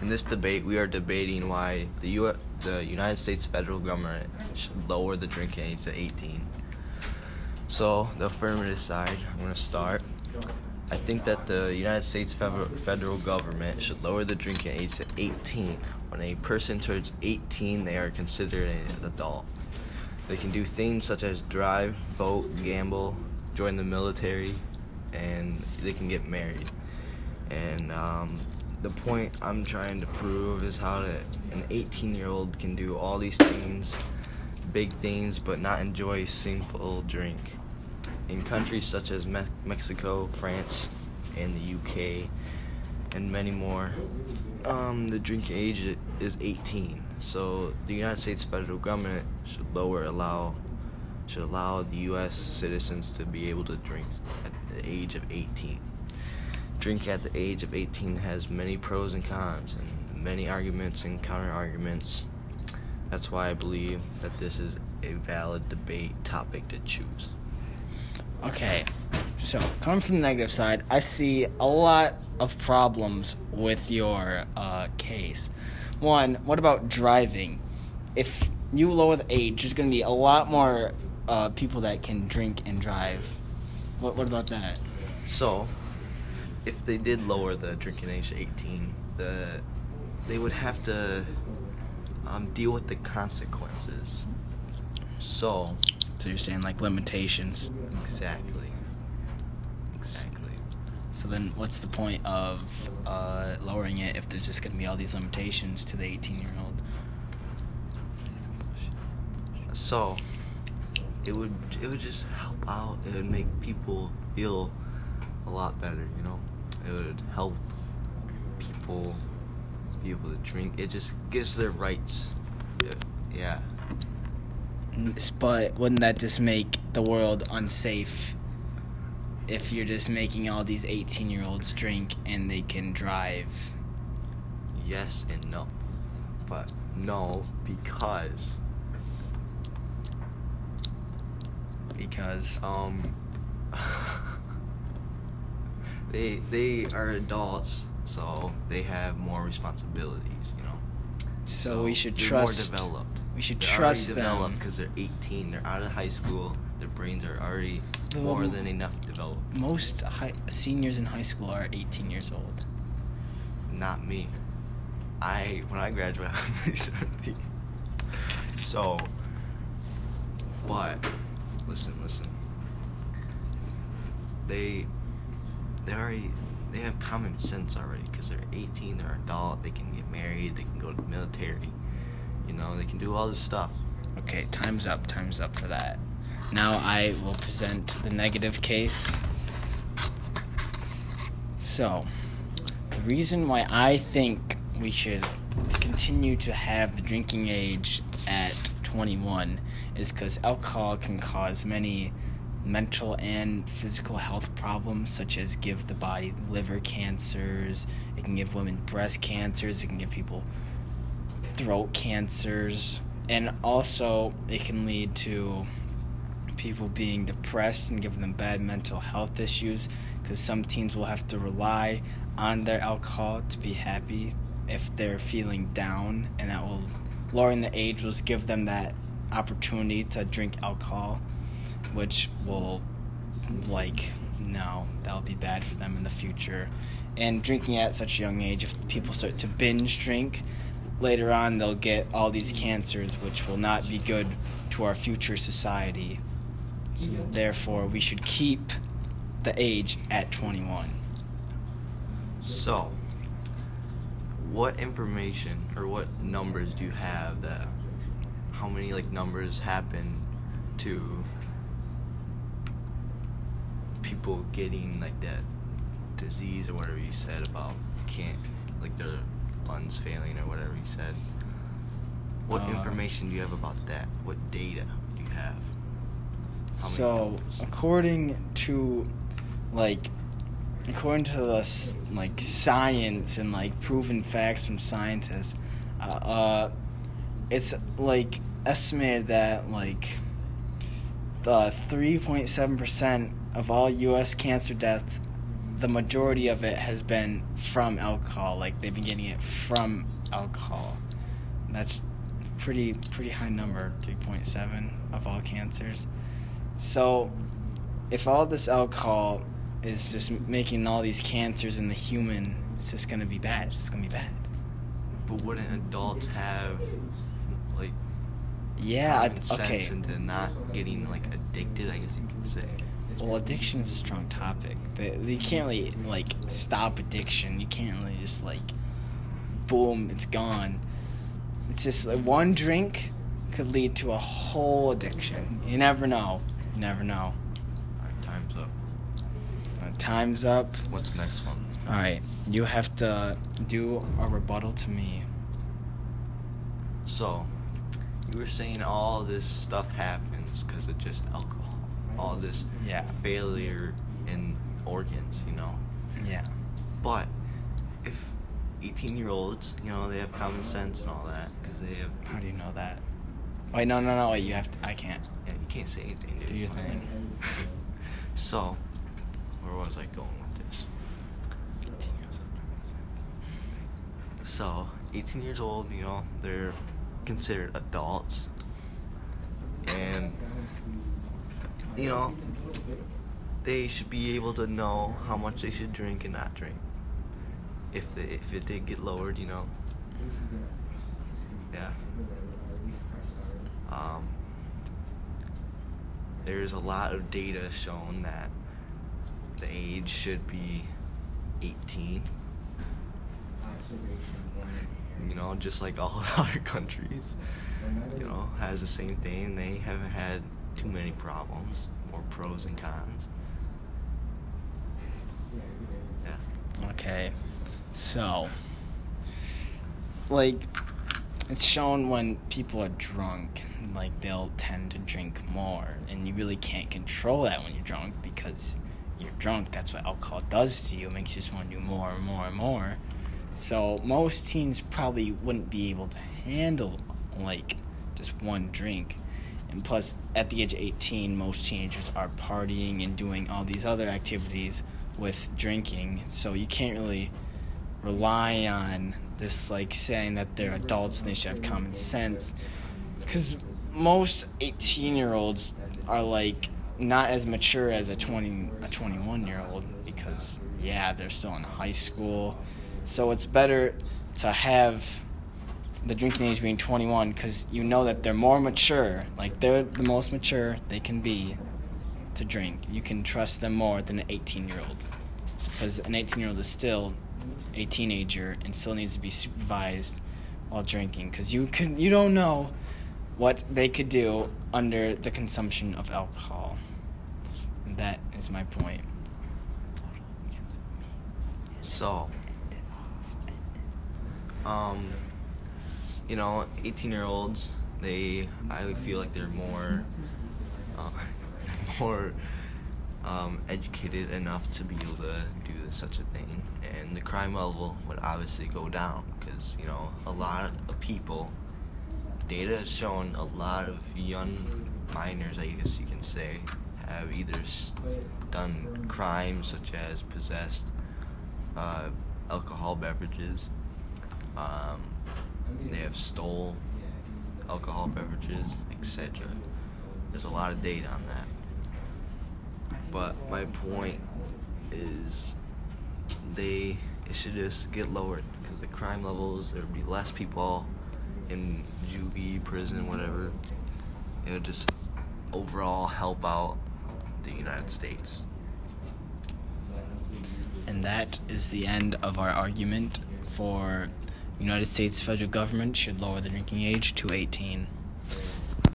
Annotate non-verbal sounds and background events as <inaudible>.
In this debate, we are debating why the U- the United States federal government should lower the drinking age to 18. So, the affirmative side, I'm going to start. I think that the United States federal government should lower the drinking age to 18. When a person turns 18, they are considered an adult. They can do things such as drive, vote, gamble, join the military, and they can get married. And um, the point I'm trying to prove is how to, an 18 year old can do all these things, big things, but not enjoy a single drink. In countries such as Me- Mexico, France, and the UK, and many more, um, the drinking age is 18. So the United States federal government should lower allow should allow the U.S. citizens to be able to drink at the age of 18. Drink at the age of 18 has many pros and cons, and many arguments and counter arguments. That's why I believe that this is a valid debate topic to choose. Okay, so coming from the negative side, I see a lot of problems with your uh, case. One, what about driving? If you lower the age, there's going to be a lot more uh, people that can drink and drive. What, what about that? So, if they did lower the drinking age to 18, the they would have to um, deal with the consequences. So, so you're saying like limitations? Exactly. Exactly. So then, what's the point of uh, lowering it if there's just going to be all these limitations to the 18 year old? So, it would it would just help out. It would make people feel a lot better. You know, it would help people be able to drink. It just gives their rights. Yeah. But wouldn't that just make the world unsafe if you're just making all these 18 year olds drink and they can drive? Yes and no. But no, because. Because. Um. They they are adults, so they have more responsibilities, you know. So, so we should trust. More developed. We should they're trust them. developed because they're 18. They're out of high school. Their brains are already more than enough developed. Most high, seniors in high school are 18 years old. Not me. I when I graduated, <laughs> I was 17. So, but listen, listen. They they already they have common sense already because they're 18, they're adult, they can get married, they can go to the military, you know, they can do all this stuff. Okay, time's up, time's up for that. Now I will present the negative case. So, the reason why I think we should continue to have the drinking age at 21 is because alcohol can cause many mental and physical health problems such as give the body liver cancers it can give women breast cancers it can give people throat cancers and also it can lead to people being depressed and giving them bad mental health issues because some teens will have to rely on their alcohol to be happy if they're feeling down and that will lowering the age will give them that opportunity to drink alcohol which will like no that'll be bad for them in the future. And drinking at such a young age if people start to binge drink later on they'll get all these cancers which will not be good to our future society. So therefore we should keep the age at 21 so what information or what numbers do you have that how many like numbers happen to people getting like that disease or whatever you said about can't like their lungs failing or whatever you said. What uh, information do you have about that? What data do you have? So, according to like according to the like science and like proven facts from scientists, uh, uh it's like estimated that like the 3.7 percent of all U.S. cancer deaths the majority of it has been from alcohol. Like they've been getting it from alcohol. That's pretty pretty high number, three point seven of all cancers. So, if all this alcohol is just making all these cancers in the human, it's just gonna be bad. It's just gonna be bad. But wouldn't adults have like Yeah. common okay. sense into not getting like addicted? I guess you could say. Well, addiction is a strong topic. They, they can't really like stop addiction. You can't really just like, boom, it's gone. It's just like one drink could lead to a whole addiction. You never know. You never know. All right, time's up. Uh, time's up. What's the next one? All right, you have to do a rebuttal to me. So, you were saying all this stuff happens because of just alcohol. All this Yeah. failure in organs, you know. Yeah. But if 18 year olds, you know, they have common sense and all that, because they have. How do you know that? Wait, no, no, no. Wait, you have to. I can't. Yeah, you can't say anything, dude. Do your thing. <laughs> so, where was I going with this? 18 years old, common sense. So, 18 years old, you know, they're considered adults. And, you know, they should be able to know how much they should drink and not drink. If they, if it did get lowered, you know. Yeah. Um, there's a lot of data showing that the age should be 18 you know, just like all <laughs> other countries, you know, has the same thing. They haven't had too many problems, more pros and cons. Yeah. Okay. So, like, it's shown when people are drunk, like, they'll tend to drink more. And you really can't control that when you're drunk because you're drunk. That's what alcohol does to you. It makes you just want to do more and more and more. So, most teens probably wouldn't be able to handle, like, just one drink. And plus, at the age of 18, most teenagers are partying and doing all these other activities with drinking. So, you can't really rely on this like saying that they're adults and they should have common sense because most 18 year olds are like not as mature as a 20 a 21 year old because yeah they're still in high school so it's better to have the drinking age being 21 because you know that they're more mature like they're the most mature they can be to drink. You can trust them more than an 18 year old because an 18 year old is still a teenager and still needs to be supervised while drinking because you could you don't know what they could do under the consumption of alcohol. And that is my point. So, um, you know, 18 year olds, they, I feel like they're more, uh, <laughs> more um, educated enough to be able to do such a thing. And the crime level would obviously go down because, you know, a lot of people, data has shown a lot of young minors, I guess you can say, have either done crimes such as possessed uh, alcohol beverages. Um, they have stole alcohol beverages, etc. There's a lot of data on that. But my point is, they it should just get lowered because the crime levels there would be less people in juvie, prison, whatever. It would just overall help out the United States. and that is the end of our argument for united states federal government should lower the drinking age to 18